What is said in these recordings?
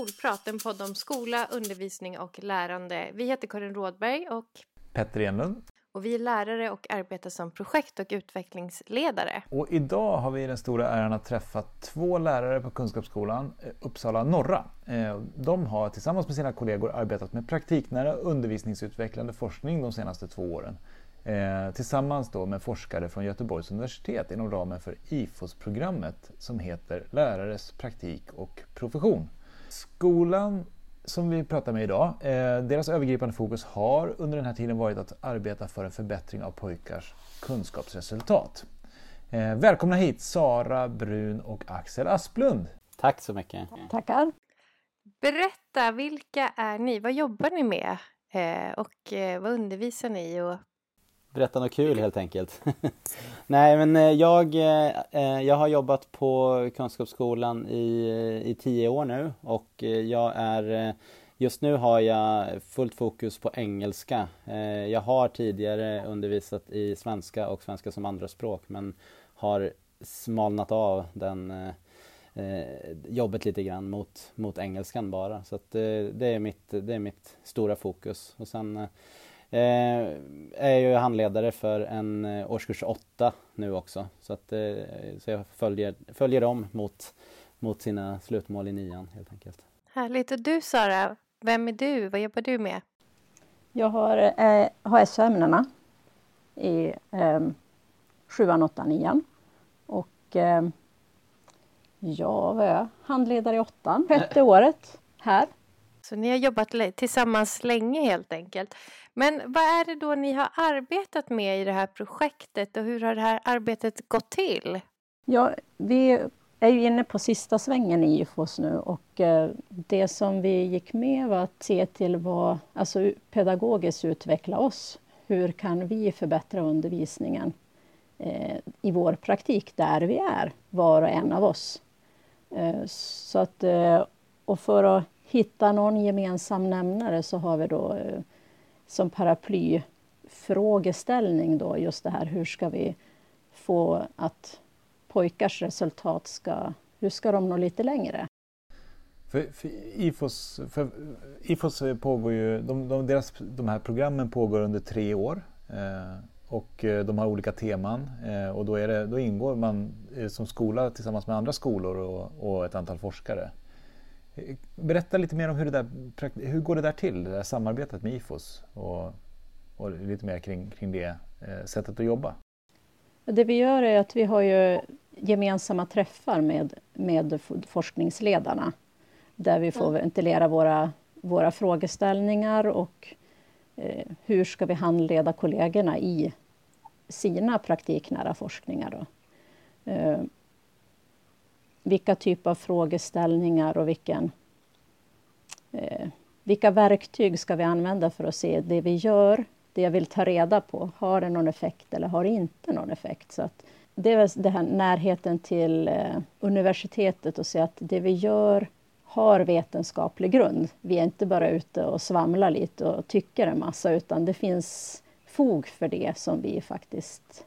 Skolprat, en podd om skola, undervisning och lärande. Vi heter Karin Rådberg och Petter Enlund. Och vi är lärare och arbetar som projekt och utvecklingsledare. Och idag har vi den stora äran att träffa två lärare på Kunskapsskolan eh, Uppsala Norra. Eh, de har tillsammans med sina kollegor arbetat med praktiknära undervisningsutvecklande forskning de senaste två åren. Eh, tillsammans då med forskare från Göteborgs universitet inom ramen för IFOS-programmet som heter Lärares praktik och profession. Skolan som vi pratar med idag, eh, deras övergripande fokus har under den här tiden varit att arbeta för en förbättring av pojkars kunskapsresultat. Eh, välkomna hit Sara Brun och Axel Asplund. Tack så mycket. Tackar. Berätta, vilka är ni? Vad jobbar ni med? Eh, och eh, vad undervisar ni? Och... Berätta något kul helt enkelt. Nej men eh, jag, eh, jag har jobbat på Kunskapsskolan i, i tio år nu och jag är Just nu har jag fullt fokus på engelska. Jag har tidigare undervisat i svenska och svenska som andraspråk men har smalnat av den jobbet lite grann mot, mot engelskan bara. Så det, är mitt, det är mitt stora fokus. Och sen Eh, är ju handledare för en eh, årskurs 8 nu också. Så, att, eh, så jag följer, följer dem mot, mot sina slutmål i nian helt enkelt. Härligt. Och du Sara, vem är du? Vad jobbar du med? Jag har eh, HS-ämnena i eh, 7, 8, 9 och eh, ja, vad är jag? Handledare i åttan, sjätte året här. Så ni har jobbat tillsammans länge helt enkelt. Men vad är det då ni har arbetat med i det här projektet och hur har det här arbetet gått till? Ja, vi är ju inne på sista svängen i IFOS nu och eh, det som vi gick med var att se till vad, alltså pedagogiskt utveckla oss. Hur kan vi förbättra undervisningen eh, i vår praktik där vi är, var och en av oss. Eh, så att, och för att hitta någon gemensam nämnare så har vi då eh, som paraplyfrågeställning då just det här hur ska vi få att pojkars resultat ska, hur ska de nå lite längre? För, för IFOS, för IFOS pågår ju, de, de, deras, de här programmen pågår under tre år eh, och eh, de har olika teman eh, och då, är det, då ingår man eh, som skola tillsammans med andra skolor och, och ett antal forskare. Berätta lite mer om hur, det där, hur går det där till, det där samarbetet med IFOS och, och lite mer kring, kring det eh, sättet att jobba. Det vi gör är att vi har ju gemensamma träffar med, med forskningsledarna där vi får ventilera våra, våra frågeställningar och eh, hur ska vi handleda kollegorna i sina praktiknära forskningar. Då. Eh, vilka typer av frågeställningar och vilken, eh, vilka verktyg ska vi använda för att se det vi gör, det jag vill ta reda på, har det någon effekt eller har det inte någon effekt? Så att det är den här närheten till eh, universitetet och se att det vi gör har vetenskaplig grund. Vi är inte bara ute och svamlar lite och tycker en massa, utan det finns fog för det som vi faktiskt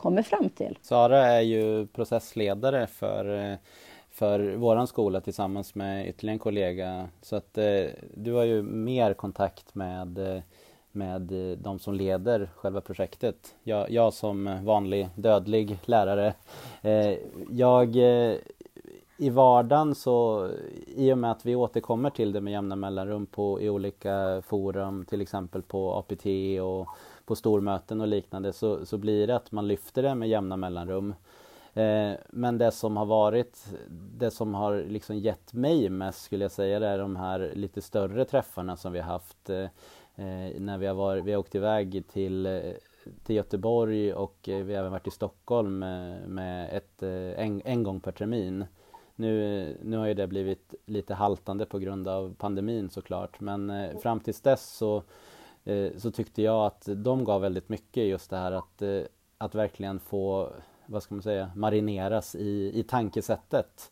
kommer fram till. Sara är ju processledare för, eh, för våran skola tillsammans med ytterligare en kollega. Så att eh, du har ju mer kontakt med eh, med eh, de som leder själva projektet. Jag, jag som vanlig dödlig lärare, eh, jag eh, i vardagen så i och med att vi återkommer till det med jämna mellanrum på, i olika forum, till exempel på APT och på stormöten och liknande så, så blir det att man lyfter det med jämna mellanrum. Eh, men det som har varit, det som har liksom gett mig mest skulle jag säga det är de här lite större träffarna som vi har haft eh, eh när vi har, varit, vi har åkt iväg till, eh, till Göteborg och eh, vi har även varit i Stockholm med, med ett, en, en gång per termin. Nu, nu har ju det blivit lite haltande på grund av pandemin såklart men fram tills dess så så tyckte jag att de gav väldigt mycket just det här att, eh, att verkligen få, vad ska man säga, marineras i, i tankesättet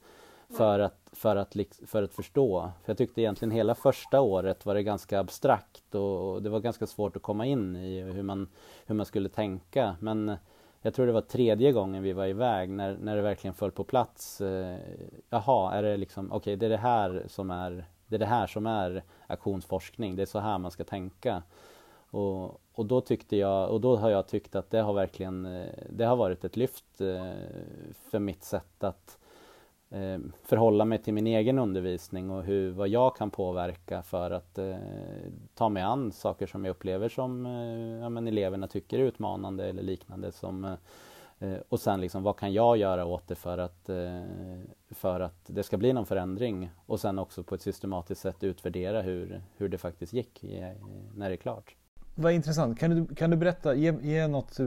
för att, för, att, för att förstå. För jag tyckte egentligen hela första året var det ganska abstrakt och, det var ganska svårt att komma in i hur man, hur man skulle tänka. Men jag tror det var tredje gången vi var iväg när, när det verkligen föll på plats. Eh, jaha, är det liksom, okej okay, det är det här som är det är det här som är aktionsforskning, det är så här man ska tänka. Och, och då tyckte jag, och då har jag tyckt att det har verkligen, eh, det har varit ett lyft eh, för mitt sätt att eh, förhålla mig till min egen undervisning och hur, vad jag kan påverka för att eh, ta mig an saker som jag upplever som eh, ja, men eleverna tycker är utmanande eller liknande. Som, och sen liksom, vad kan jag göra åt det för att, eh, för att det ska bli någon förändring? Och sen också på ett systematiskt sätt utvärdera hur, hur det faktiskt gick när det är klart. Vad intressant. Kan du, kan du berätta, ge, ge något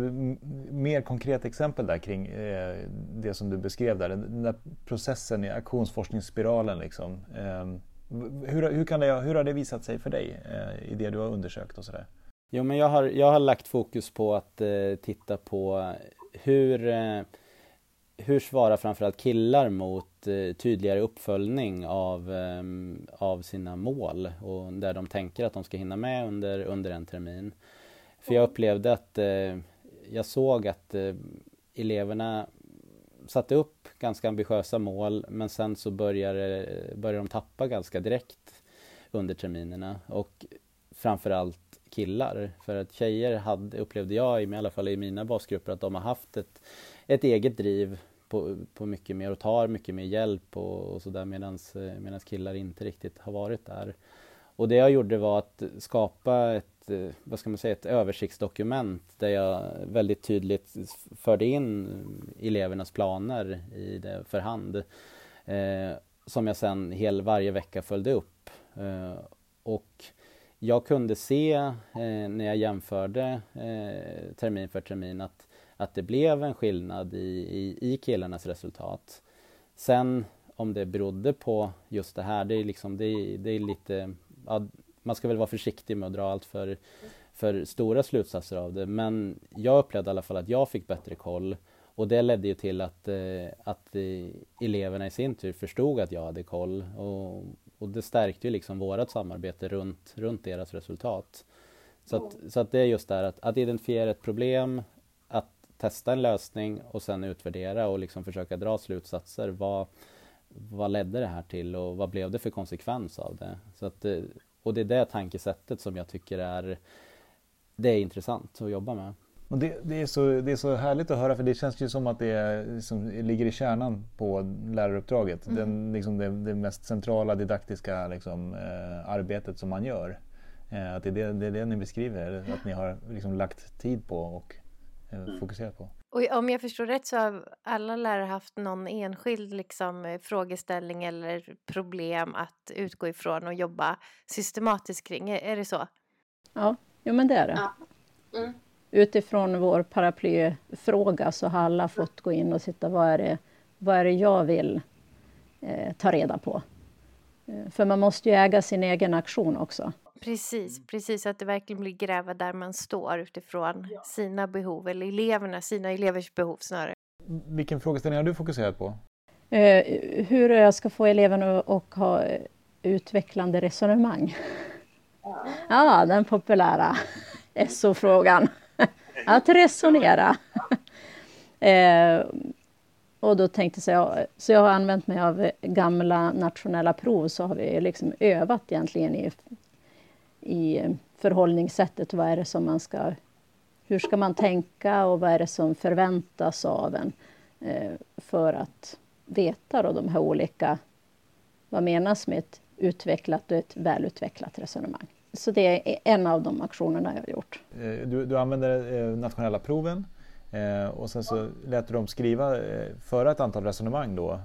mer konkret exempel där kring eh, det som du beskrev där, den där processen i aktionsforskningsspiralen. Liksom. Eh, hur, hur, kan det, hur har det visat sig för dig eh, i det du har undersökt och sådär? Jo, men jag har, jag har lagt fokus på att eh, titta på hur eh, hur svarar framförallt killar mot eh, tydligare uppföljning av, eh, av sina mål och där de tänker att de ska hinna med under, under en termin. För jag upplevde att jag såg att eleverna satte upp ganska ambitiösa mål men sen så började, började de tappa ganska direkt under terminerna och framförallt killar. För att tjejer hade, upplevde jag, i alla fall i mina basgrupper, att de har haft ett, ett eget driv på, på mycket mer och tar mycket mer hjälp och, och sådär medan eh, killar inte riktigt har varit där. Och det jag gjorde var att skapa ett, eh, vad ska man säga, ett översiktsdokument där jag väldigt tydligt förde in elevernas planer i det för hand. Eh, som jag sen hel, varje vecka följde upp. Eh, och jag kunde se eh, när jag jämförde eh, termin för termin att att det blev en skillnad i, i, i killarnas resultat. Sen om det berodde på just det här, det är, liksom, det är, det är lite... Ja, man ska väl vara försiktig med att dra allt för, för stora slutsatser av det. Men jag upplevde i alla fall att jag fick bättre koll. Och det ledde ju till att, eh, att eh, eleverna i sin tur förstod att jag hade koll. Och, och det stärkte ju liksom vårat samarbete runt, runt deras resultat. Så, att, så att det är just där att, att identifiera ett problem, testa en lösning och sen utvärdera och liksom försöka dra slutsatser. Vad, vad ledde det här till och vad blev det för konsekvens av det? Så att, eh, och det är det tankesättet som jag tycker är, det är intressant att jobba med. Och det, det, är så, det är så härligt att höra för det känns ju som att det är, liksom, ligger i kärnan på läraruppdraget. Mm. Den, liksom det, det, mest centrala didaktiska liksom, eh, arbetet som man gör. Eh, att det, är det, det är det ni beskriver, att ni har liksom, lagt tid på och Eh, mm. fokusera på. Och om jag förstår rätt så har alla lärare haft någon enskild liksom, eh, frågeställning eller problem att utgå ifrån och jobba systematiskt kring. Är, är det så? Ja, jo, men det är det. Ja. Mm. Utifrån vår paraplyfråga så har alla fått gå in och titta vad är det, vad är det jag vill eh, ta reda på. Eh, för man måste ju äga sin egen aktion också. Precis, mm. precis. Att det verkligen blir gräva där man står utifrån ja. sina behov, eller eleverna, sina elevers behov snarare. Vilken frågeställning har du fokuserat på? Eh, hur jag ska få eleverna att ha utvecklande resonemang. Ja, ja den populära SO-frågan. Att resonera. eh, och då tänkte jag, så jag har använt mig av gamla nationella prov, så har vi liksom övat egentligen i i förhållningssättet. Vad är det som man ska... Hur ska man tänka och vad är det som förväntas av en eh, för att veta då de här olika... Vad menas med ett utvecklat och ett välutvecklat resonemang? Så det är en av de aktionerna jag har gjort. Eh, du, du använder eh, nationella proven och sen så lät du dem skriva, föra ett antal resonemang då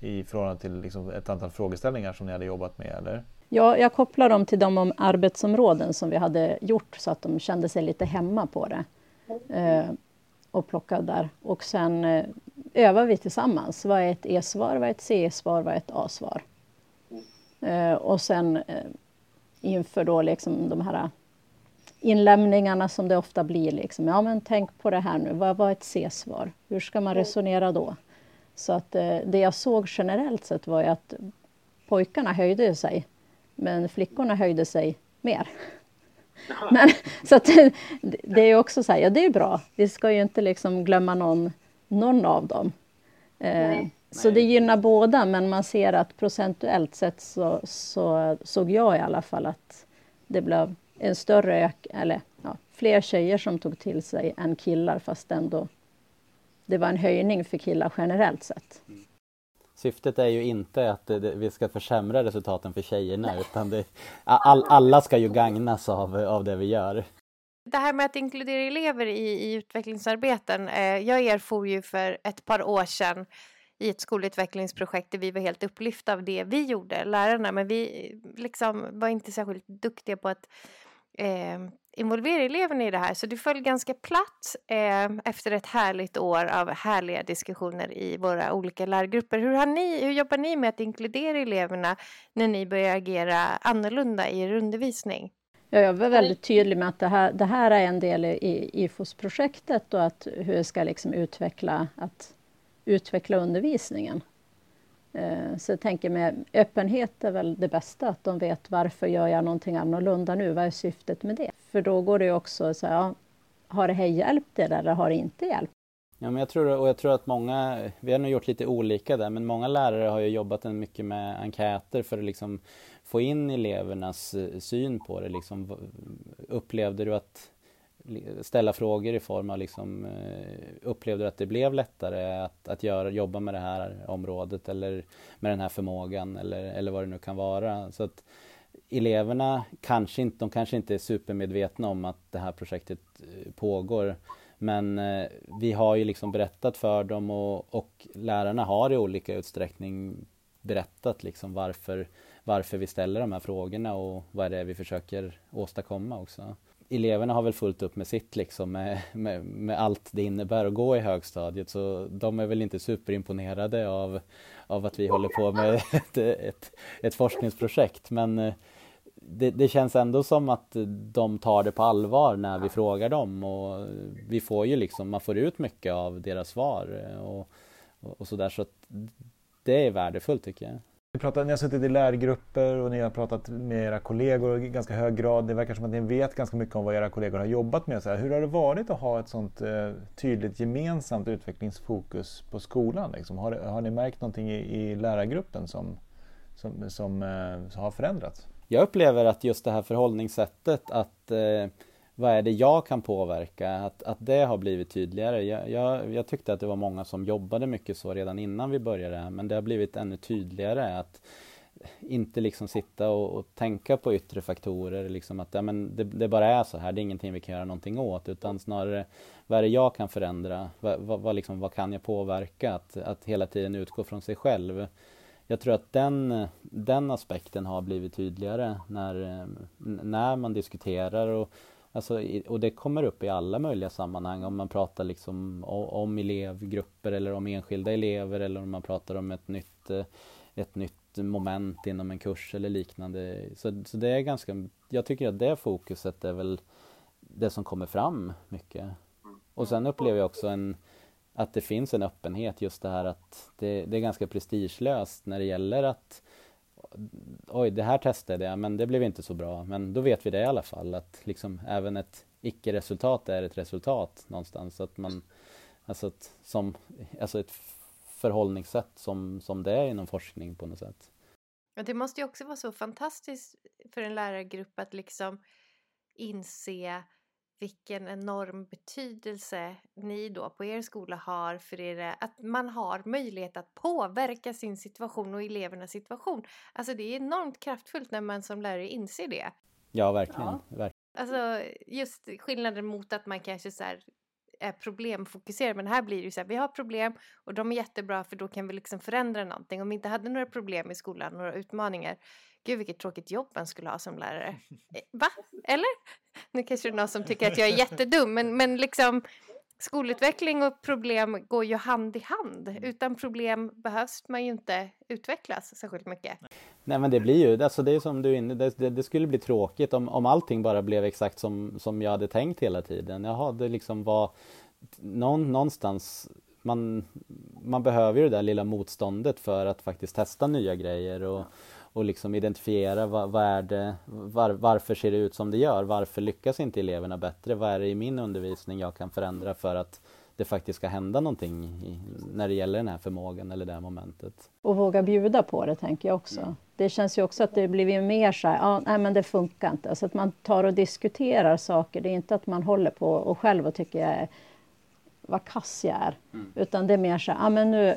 i förhållande till liksom ett antal frågeställningar som ni hade jobbat med, eller? Ja, jag kopplar dem till de arbetsområden som vi hade gjort så att de kände sig lite hemma på det. Eh, och plockade där. Och sen eh, övar vi tillsammans. Vad är ett E-svar, vad är ett C-svar, vad är ett A-svar? Eh, och sen eh, inför då liksom de här inlämningarna som det ofta blir. Liksom, ja, men tänk på det här nu. Vad var ett C-svar? Hur ska man resonera då? Så att eh, det jag såg generellt sett var ju att pojkarna höjde sig men flickorna höjde sig mer. Men, så att, det är också så här, ja det är bra. Vi ska ju inte liksom glömma någon, någon av dem. Eh, så det gynnar båda, men man ser att procentuellt sett så, så såg jag i alla fall att det blev en större ök, eller ja, fler tjejer som tog till sig än killar, fast ändå det var en höjning för killar generellt sett. Syftet är ju inte att det, det, vi ska försämra resultaten för tjejerna, Nej. utan det, all, alla ska ju gagnas av, av det vi gör. Det här med att inkludera elever i, i utvecklingsarbeten. Eh, jag erfor ju för ett par år sedan i ett skolutvecklingsprojekt där vi var helt upplyfta av det vi gjorde, lärarna, men vi liksom var inte särskilt duktiga på att eh, involvera eleverna i det här. Så det föll ganska platt eh, efter ett härligt år av härliga diskussioner i våra olika lärgrupper. Hur, har ni, hur jobbar ni med att inkludera eleverna när ni börjar agera annorlunda i er undervisning? Ja, jag var väldigt tydlig med att det här, det här är en del i IFOS-projektet och att hur jag ska liksom utveckla, att utveckla undervisningen. Eh, så jag tänker med öppenhet är väl det bästa, att de vet varför gör jag någonting annorlunda nu, vad är syftet med det? För då går det också att säga, har det här hjälpt er eller har det inte hjälpt? Ja, men jag tror, och jag tror att många, vi har nog gjort lite olika där, men många lärare har ju jobbat mycket med enkäter för att liksom få in elevernas eh, syn på det. Liksom, upplevde du att ställa frågor i form av liksom, eh, upplevde du att det blev lättare att, att göra, jobba med det här området eller med den här förmågan eller, eller vad det nu kan vara. Så att eleverna kanske inte, de kanske inte är supermedvetna om att det här projektet eh, pågår. Men eh, vi har ju liksom berättat för dem och, och lärarna har i olika utsträckning berättat liksom varför, varför vi ställer de här frågorna och vad det är vi försöker åstadkomma också eleverna har väl fullt upp med sitt liksom med, med, med, allt det innebär att gå i högstadiet så de är väl inte superimponerade av, av att vi håller på med ett, ett, ett forskningsprojekt men eh, det, det, känns ändå som att de tar det på allvar när vi frågar dem och vi får ju liksom, man får ut mycket av deras svar eh, och, och, och sådär så att det är värdefullt tycker jag. Ni, pratar, ni har suttit i lärgrupper och ni har pratat med era kollegor i ganska hög grad. Det verkar som att ni vet ganska mycket om vad era kollegor har jobbat med. Så här, hur har det varit att ha ett sånt eh, tydligt gemensamt utvecklingsfokus på skolan? Liksom? Har, har ni märkt någonting i, i lärargruppen som, som, som, eh, som har förändrats? Jag upplever att just det här förhållningssättet att eh, vad är det jag kan påverka? Att, att det har blivit tydligare. Jag, jag, jag, tyckte att det var många som jobbade mycket så redan innan vi började men det har blivit ännu tydligare att inte liksom sitta och, och tänka på yttre faktorer, liksom att ja, men det, det, bara är så här, det är ingenting vi kan göra någonting åt, utan snarare vad är det jag kan förändra? Vad, vad, vad, liksom, vad kan jag påverka? Att, att hela tiden utgå från sig själv. Jag tror att den, den aspekten har blivit tydligare när, när man diskuterar och Alltså, och det kommer upp i alla möjliga sammanhang om man pratar liksom om elevgrupper eller om enskilda elever eller om man pratar om ett nytt, eh, ett nytt moment inom en kurs eller liknande. Så, så det är ganska, jag tycker att det fokuset är väl det som kommer fram mycket. Och sen upplever jag också en, att det finns en öppenhet just det här att det, det är ganska prestigelöst när det gäller att oj, det här testade jag men det blev inte så bra. Men då vet vi det i alla fall att liksom även ett icke-resultat är ett resultat någonstans. Så att man, alltså ett, som, alltså ett förhållningssätt som, som det är inom forskning på något sätt. Ja, det måste ju också vara så fantastiskt för en lärargrupp att liksom inse vilken enorm betydelse ni då på er skola har för er, att man har möjlighet att påverka sin situation och elevernas situation. Alltså det är enormt kraftfullt när man som lärare inser det. Ja, verkligen. Ja. verkligen. Alltså just skillnaden mot att man kanske så här är problemfokuserad. Men här blir det ju så här, vi har problem och de är jättebra för då kan vi liksom förändra någonting. Om vi inte hade några problem i skolan, några utmaningar, Gud vilket tråkigt jobb man skulle ha som lärare. Eh, va? Eller? Nu kanske det är någon som tycker att jag är jättedum men, men liksom skolutveckling och problem går ju hand i hand. Mm. Utan problem behövs man ju inte utvecklas särskilt mycket. Nej men det blir ju, alltså det är som du inne, det, det, det, skulle bli tråkigt om, om allting bara blev exakt som, som jag hade tänkt hela tiden. Jaha, det liksom var någon, någonstans man, man behöver ju det där lilla motståndet för att faktiskt testa nya grejer och, och liksom identifiera vad, vad är det, var, varför ser det ut som det gör, varför lyckas inte eleverna bättre, vad är det i min undervisning jag kan förändra för att det faktiskt ska hända någonting i, när det gäller den här förmågan eller det här momentet. Och våga bjuda på det tänker jag också. Mm. Det känns ju också att det blivit mer så här, ah, nej men det funkar inte. Alltså att man tar och diskuterar saker, det är inte att man håller på och själv och tycker jag är, vad kass jag är. Mm. Utan det är mer så här, ah, men nu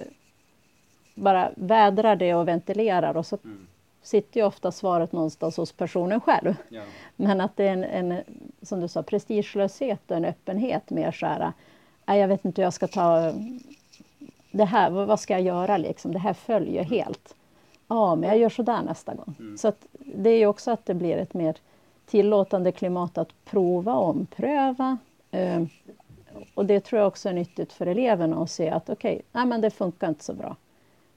bara vädrar det och ventilerar och så mm. Sitter ju ofta svaret någonstans hos personen själv. Ja. Men att det är en, en, som du sa, prestigelöshet och en öppenhet mer så här, jag vet inte hur jag ska ta det här, vad ska jag göra liksom? Det här följer helt. Ja, men jag gör så där nästa gång. Mm. Så det är ju också att det blir ett mer tillåtande klimat att prova och ompröva. Eh, och det tror jag också är nyttigt för eleverna att se att okej, okay, nej men det funkar inte så bra.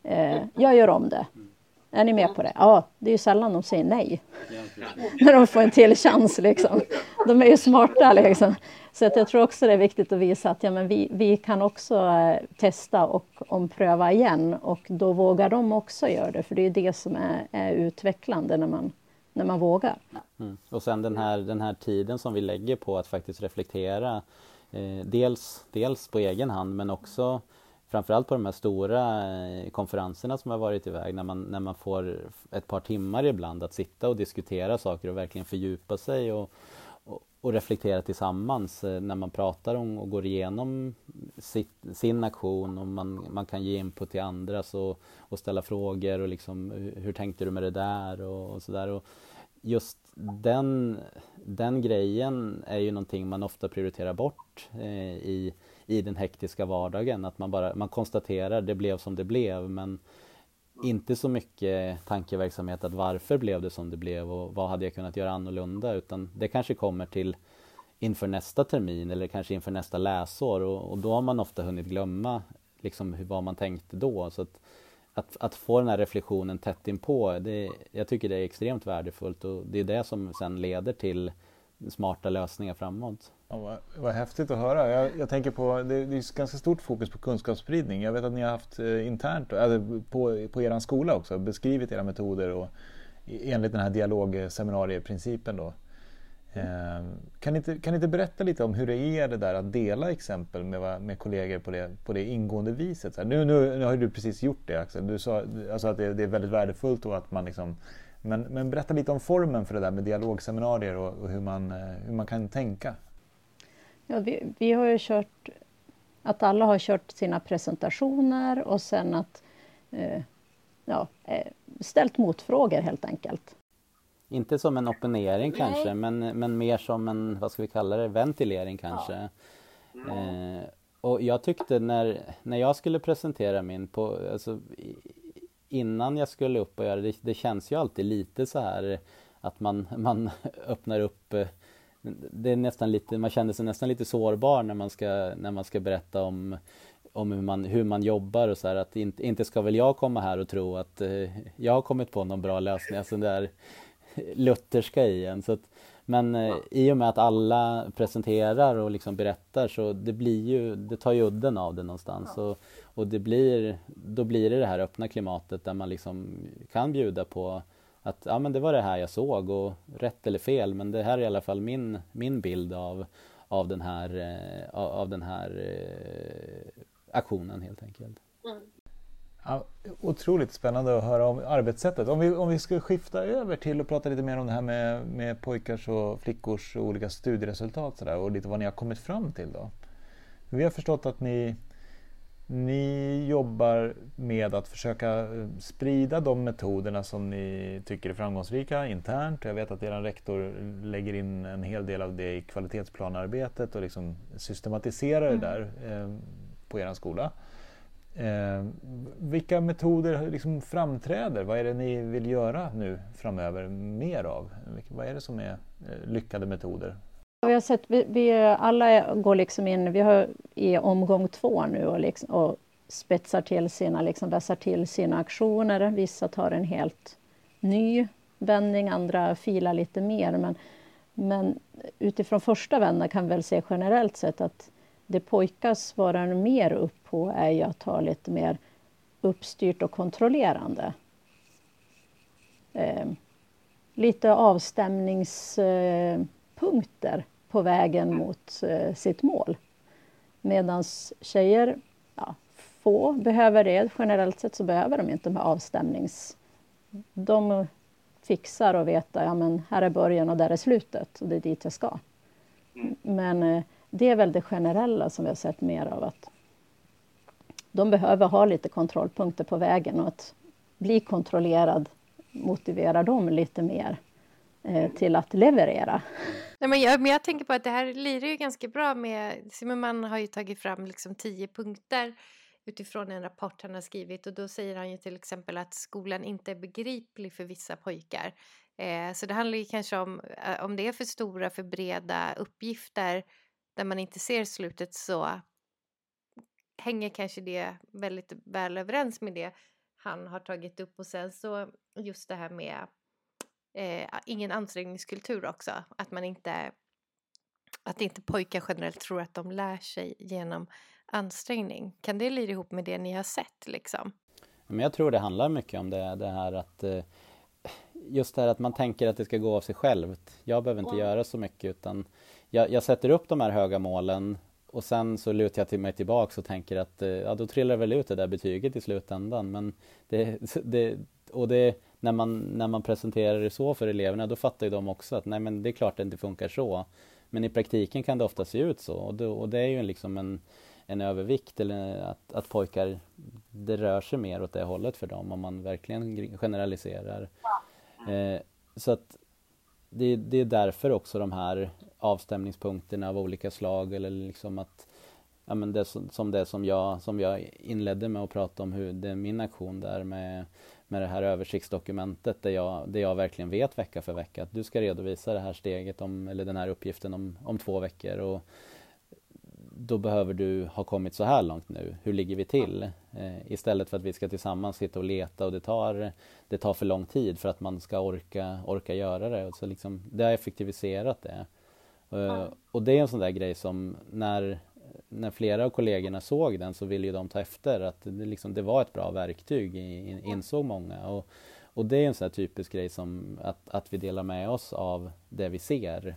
Eh, jag gör om det. Mm. Är ni med på det? Ja, det är ju sällan de säger nej. När de får en till chans liksom. De är ju smarta liksom. Så att jag tror också det är viktigt att visa att ja, men vi, vi kan också eh, testa och ompröva igen och då vågar de också göra det för det är det som är, är utvecklande när man, när man vågar. Mm. Och sen den här, den här tiden som vi lägger på att faktiskt reflektera eh, dels, dels på egen hand men också framförallt på de här stora eh, konferenserna som har varit iväg när man, när man får ett par timmar ibland att sitta och diskutera saker och verkligen fördjupa sig och, och, och reflektera tillsammans eh, när man pratar om och går igenom sitt, sin aktion och man, man kan ge input till andra och, och ställa frågor och liksom hur tänkte du med det där och, och sådär. Just den, den grejen är ju någonting man ofta prioriterar bort eh, i i den hektiska vardagen. Att man bara man konstaterar det blev som det blev men inte så mycket tankeverksamhet att varför blev det som det blev och vad hade jag kunnat göra annorlunda utan det kanske kommer till inför nästa termin eller kanske inför nästa läsår och, och då har man ofta hunnit glömma liksom hur, vad man tänkte då. Så att, att, att, få den här reflektionen tätt inpå, det, jag tycker det är extremt värdefullt och det är det som sen leder till smarta lösningar framåt. Ja, vad, vad häftigt att höra. Jag, jag tänker på, det, det är ganska stort fokus på kunskapsspridning. Jag vet att ni har haft eh, internt, äh, på, på er skola också, beskrivit era metoder och e, enligt den här dialogseminarieprincipen då. Eh, kan, ni inte, kan ni inte berätta lite om hur det är det där att dela exempel med, med kollegor på det, på det ingående viset? Så nu, nu, nu har du precis gjort det Axel, du sa alltså att det, det är väldigt värdefullt och att man liksom men, men, berätta lite om formen för det där med dialogseminarier och, och hur, man, eh, hur man kan tänka. Ja, vi, vi har ju kört att alla har kört sina presentationer och sen att eh, ja, eh, ställt motfrågor helt enkelt. Inte som en opponering Nej. kanske, men, men mer som en, vad ska vi kalla det, ventilering kanske. Ja. Eh, och jag tyckte när, när jag skulle presentera min, på, alltså, innan jag skulle upp och göra det, det känns ju alltid lite så här att man, man öppnar upp eh, det är nästan lite, man känner sig nästan lite sårbar när man ska, när man ska berätta om, om hur, man, hur man jobbar och så här, att inte, inte ska väl jag komma här och tro att eh, jag har kommit på någon bra lösning, alltså den där lutherska i en. Så att, men eh, i och med att alla presenterar och liksom berättar så det blir ju, det tar ju udden av det någonstans. Ja. Och, och det blir, då blir det det här öppna klimatet där man liksom kan bjuda på att ja, men det var det här jag såg och rätt eller fel men det här är i alla fall min, min bild av, av den här, eh, av den här eh, aktionen helt enkelt. Mm. Ja, otroligt spännande att höra om arbetssättet. Om vi, om vi ska skifta över till att prata lite mer om det här med, med pojkars och flickors olika studieresultat så där, och lite vad ni har kommit fram till då. Vi har förstått att ni ni jobbar med att försöka eh, sprida de metoderna som ni tycker är framgångsrika internt. Jag vet att er rektor lägger in en hel del av det i kvalitetsplanarbetet och liksom systematiserar mm. det där eh, på er skola. Eh, vilka metoder liksom framträder? Vad är det ni vill göra nu framöver mer av? Vad är det som är eh, lyckade metoder vi har sett, vi, vi, alla går liksom in, vi har i omgång två nu och, liksom, och spetsar till sina, liksom vässar till sina aktioner. Vissa tar en helt ny vändning, andra filar lite mer. Men, men utifrån första vändan kan vi väl se generellt sett att det pojkar svarar mer upp på är ju att ha lite mer uppstyrt och kontrollerande. eh, lite avstämningspunkter på vägen mot eh, sitt mål. Medan tjejer, ja, få behöver det. Generellt sett så behöver de inte de här avstämnings... De fixar och vet att ja, men här är början och där är slutet och det är dit jag ska. Men eh, det är väl det generella som vi har sett mer av att de behöver ha lite kontrollpunkter på vägen och att bli kontrollerad motiverar dem lite mer eh, till att leverera. Nej, men, jag, men jag tänker på att det här lirar ju ganska bra med... Zimmerman har ju tagit fram liksom tio punkter utifrån en rapport han har skrivit och då säger han ju till exempel att skolan inte är begriplig för vissa pojkar. Eh, så det handlar ju kanske om eh, om det är för stora, för breda uppgifter där man inte ser slutet så hänger kanske det väldigt väl överens med det han har tagit upp och sen så just det här med eh, ingen ansträngningskultur också, att man inte att inte pojkar generellt tror att de lär sig genom ansträngning. Kan det lira ihop med det ni har sett liksom? Men jag tror det handlar mycket om det, det här att eh, just det här att man tänker att det ska gå av sig självt. Jag behöver inte wow. göra så mycket utan jag, jag, sätter upp de här höga målen och sen så lutar jag till mig tillbaks och tänker att eh, ja, då trillar väl ut det där betyget i slutändan. Men det, det, och det, när, man, när man presenterar det så för eleverna då fattar ju de också att nej men det är klart att det inte funkar så. Men i praktiken kan det ofta se ut så och, då, och det är ju liksom en, en övervikt eller att, att pojkar, det rör sig mer åt det hållet för dem om man verkligen generaliserar. Eh, så att det, det, är därför också de här avstämningspunkterna av olika slag eller liksom att ja, men det som, som det som jag, som jag inledde med att prata om hur det är min aktion där med, med det här översiktsdokumentet där jag, där jag verkligen vet vecka för vecka att du ska redovisa det här steget om, eller den här uppgiften om, om två veckor och då behöver du ha kommit så här långt nu. Hur ligger vi till? Eh, istället för att vi ska tillsammans sitta och leta och det tar, det tar för lång tid för att man ska orka, orka göra det. så liksom, det har effektiviserat det. Eh, och det är en sån där grej som när, när flera av kollegorna såg den så ville ju de ta efter att det, liksom, det var ett bra verktyg, insåg många. Och, och det är en sån här typisk grej som att, att vi delar med oss av det vi ser.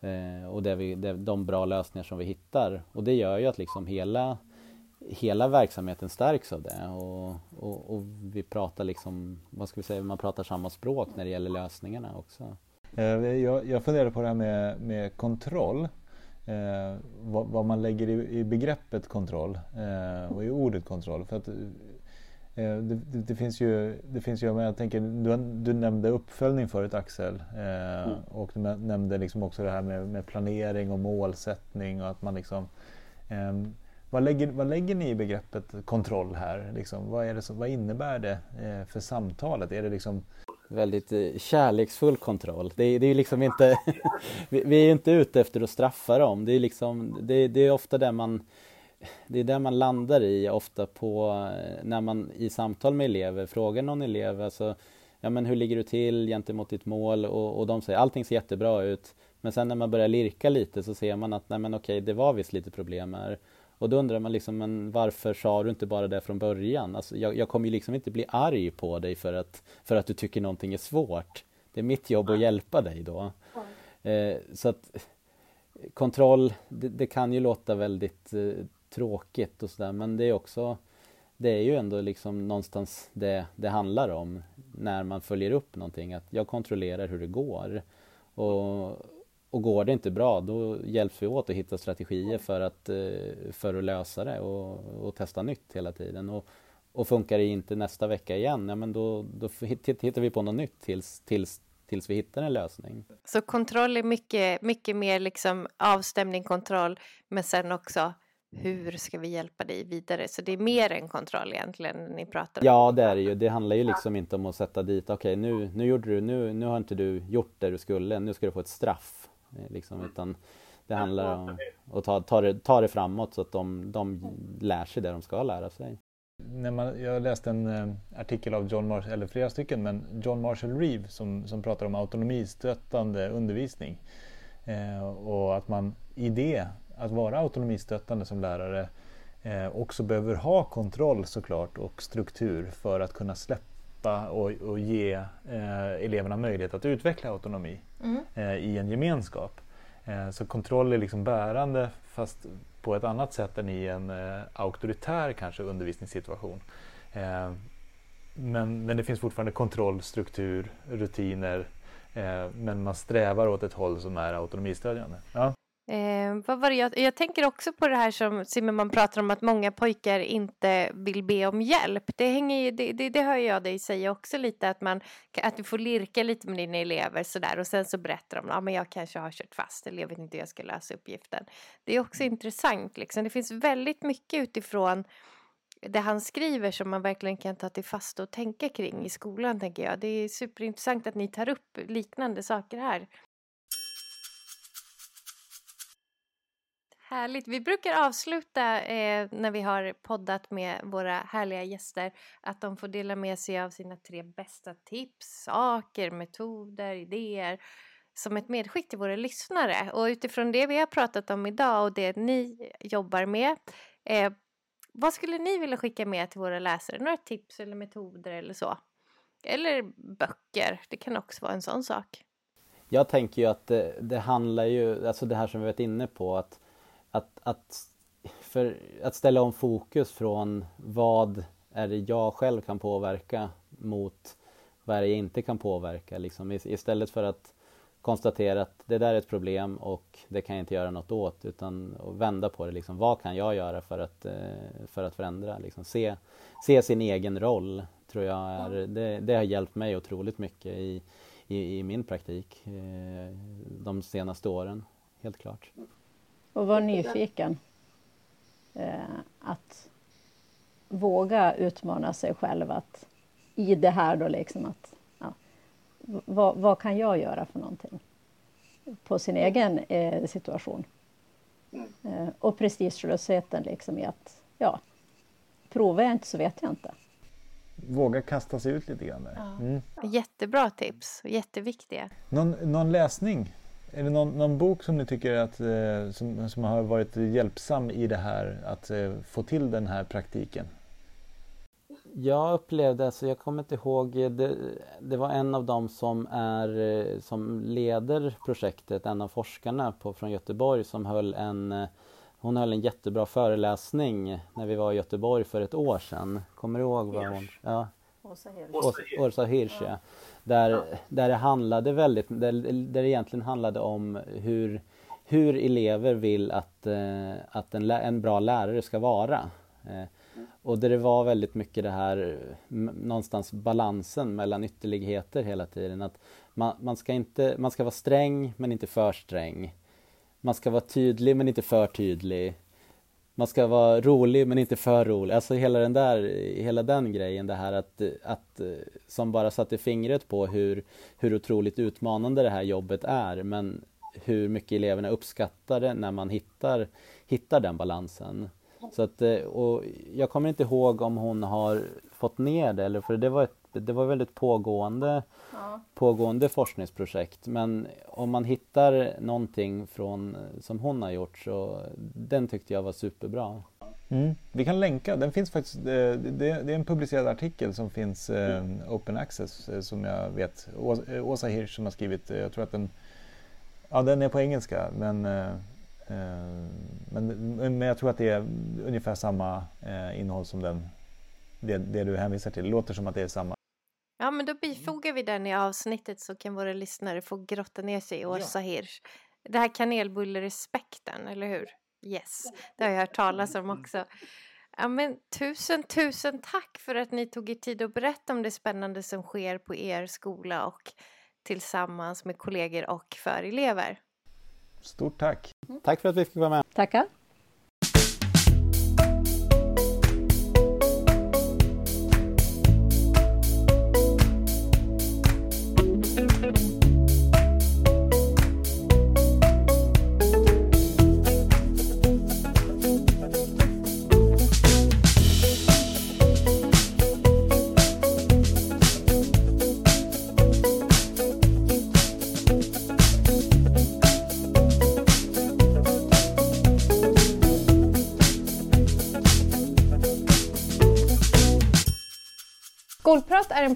Eh, och det vi, det, de bra lösningar som vi hittar. Och det gör ju att liksom hela, hela verksamheten stärks av det. Och, och, och, vi pratar liksom, vad ska vi säga, man pratar samma språk när det gäller lösningarna också. Eh, jag, jag funderar på det här med, med kontroll. Eh, vad, vad, man lägger i, i begreppet kontroll eh, och i ordet kontroll. För att det, det, det, finns ju, det finns ju, men jag tänker, du, du nämnde uppföljning förut Axel eh, mm. och du nämnde liksom också det här med, med, planering och målsättning och att man liksom eh, vad, lägger, vad lägger ni i begreppet kontroll här? Liksom, vad, är det som, vad innebär det eh, för samtalet? Är det liksom Väldigt eh, kärleksfull kontroll. Det, det är liksom inte vi, vi, är inte ute efter att straffa dem. Det är, liksom, det, det är ofta där man det är där man landar i ofta på när man i samtal med elever frågar någon elev alltså, ja men hur ligger du till gentemot ditt mål och, och de säger allting ser jättebra ut men sen när man börjar lirka lite så ser man att nej men okej det var visst lite problem här och då undrar man liksom men varför sa du inte bara det från början? Alltså, jag, jag kommer ju liksom inte bli arg på dig för att, för att du tycker någonting är svårt. Det är mitt jobb att hjälpa dig då. Eh, så att kontroll, det, det, kan ju låta väldigt eh, tråkigt och sådär men det är också det är ju ändå liksom någonstans det det handlar om när man följer upp någonting att jag kontrollerar hur det går och, och går det inte bra då hjälps vi åt att hitta strategier för att, eh, för att lösa det och, och testa nytt hela tiden och, och funkar det inte nästa vecka igen, ja men då, då hittar vi på något nytt tills, tills, tills vi hittar en lösning. Så kontroll är mycket, mycket mer liksom avstämning, kontroll, men sen också hur ska vi hjälpa dig vidare? Så det är mer än kontroll egentligen ni pratar om. Ja, det är det ju. Det handlar ju liksom inte om att sätta dit, okej okay, nu, nu gjorde du, nu, nu har inte du gjort det du skulle, nu ska du få ett straff. Eh, liksom, utan det handlar om att ta, ta, det, ta det framåt så att de, de lär sig det de ska lära sig. När man, jag läste en uh, artikel av John Marshall, eller flera stycken, men John Marshall Reeve som, som pratar om autonomistöttande undervisning. Uh, och att man i det att vara autonomistöttande som lärare eh, också behöver ha kontroll såklart och struktur för att kunna släpp, stötta och, och ge eh, eleverna möjlighet att utveckla autonomi mm. eh, i en gemenskap. Eh, så kontroll är liksom bärande fast på ett annat sätt än i en eh, auktoritär kanske undervisningssituation. Eh, men, men det finns fortfarande kontroll, struktur, rutiner men man strävar åt ett håll som är autonomistödjande. Ja. Eh, vad var det jag, jag tänker också på det här som Zimmerman pratar om att många pojkar inte vill be om hjälp. Det, hänger, det, det, det hör jag dig säga också lite att, man, att du får lirka lite med dina elever sådär och sen så berättar de att ah, jag kanske har kört fast eller jag vet inte hur jag ska lösa uppgiften. Det är också intressant liksom. Det finns väldigt mycket utifrån det han skriver som man verkligen kan ta till fast och tänka kring i skolan tänker jag. Det är superintressant att ni tar upp liknande saker här. Härligt. Vi brukar avsluta eh, när vi har poddat med våra härliga gäster att de får dela med sig av sina tre bästa tips, saker, metoder, idéer som ett medskick till våra lyssnare. Och utifrån det vi har pratat om idag och det ni jobbar med, eh, vad skulle ni vilja skicka med till våra läsare? Några tips eller metoder eller så? Eller böcker, det kan också vara en sån sak. Jag tänker ju att det, det handlar ju, alltså det här som vi varit inne på, att att, att, för, att ställa om fokus från vad är det jag själv kan påverka mot vad är det jag inte kan påverka. Liksom. Istället för att konstatera att det där är ett problem och det kan jag inte göra något åt utan att vända på det. Liksom. Vad kan jag göra för att, eh, för att förändra? Liksom. Se, se sin egen roll tror jag är, det, det har hjälpt mig otroligt mycket i, i, i min praktik eh, de senaste åren, helt klart. Och vara nyfiken. Eh, att våga utmana sig själv att i det här då liksom att ja, vad, vad, kan jag göra för någonting på sin egen eh, situation. Eh, och prestigelösheten liksom i att ja, provar jag inte så vet jag inte. Våga kasta sig ut lite grann där. Mm. Jättebra tips och jätteviktiga. Någon, någon läsning är det någon, någon, bok som ni tycker att, eh, som, som har varit hjälpsam i det här att eh, få till den här praktiken? Jag upplevde, alltså jag kommer inte ihåg, det, det var en av dem som, är, eh, som leder projektet, en av forskarna på, från Göteborg som höll en hon höll en jättebra föreläsning när vi var i Göteborg för ett år sedan. Kommer du ihåg vad hon... Ja. Åsa Hirsch. Åsa Hirsch, ja. Där, ja. där det handlade väldigt, där, där det egentligen handlade om hur, hur elever vill att, eh, att en, en bra lärare ska vara. Eh, och där det var väldigt mycket det här någonstans balansen mellan ytterligheter hela tiden. Att man, man, ska inte, man ska vara sträng men inte för sträng. Man ska vara tydlig men inte för tydlig man ska vara rolig men inte för rolig. Alltså hela den där, hela den grejen det här att, att som bara satte fingret på hur, hur otroligt utmanande det här jobbet är men hur mycket eleverna uppskattar det när man hittar, hittar den balansen. Så att, och jag kommer inte ihåg om hon har fått ner det, eller för det var ett det var väldigt pågående, ja. pågående forskningsprojekt. Men om man hittar någonting från, som hon har gjort så den tyckte jag var superbra. Mm. Vi kan länka, den finns faktiskt, eh, det, det, är en publicerad artikel som finns eh, Open Access eh, som jag vet. Åsa Hirsch som har skrivit, jag tror att den, ja den är på engelska men, men, men jag tror att det är ungefär samma innehåll som den, det, det du hänvisar till. Det låter som att det är samma Ja, men då bifogar vi den i avsnittet så kan våra lyssnare få grotta ner sig i Åsa ja. Hirsch. Det här kanelbullerespekten, eller hur? Yes, det har jag hört talas om också. Ja, men tusen, tusen tack för att ni tog er tid att berätta om det spännande som sker på er skola och tillsammans med kollegor och för elever. Stort tack! Tack för att vi fick vara med. Tackar!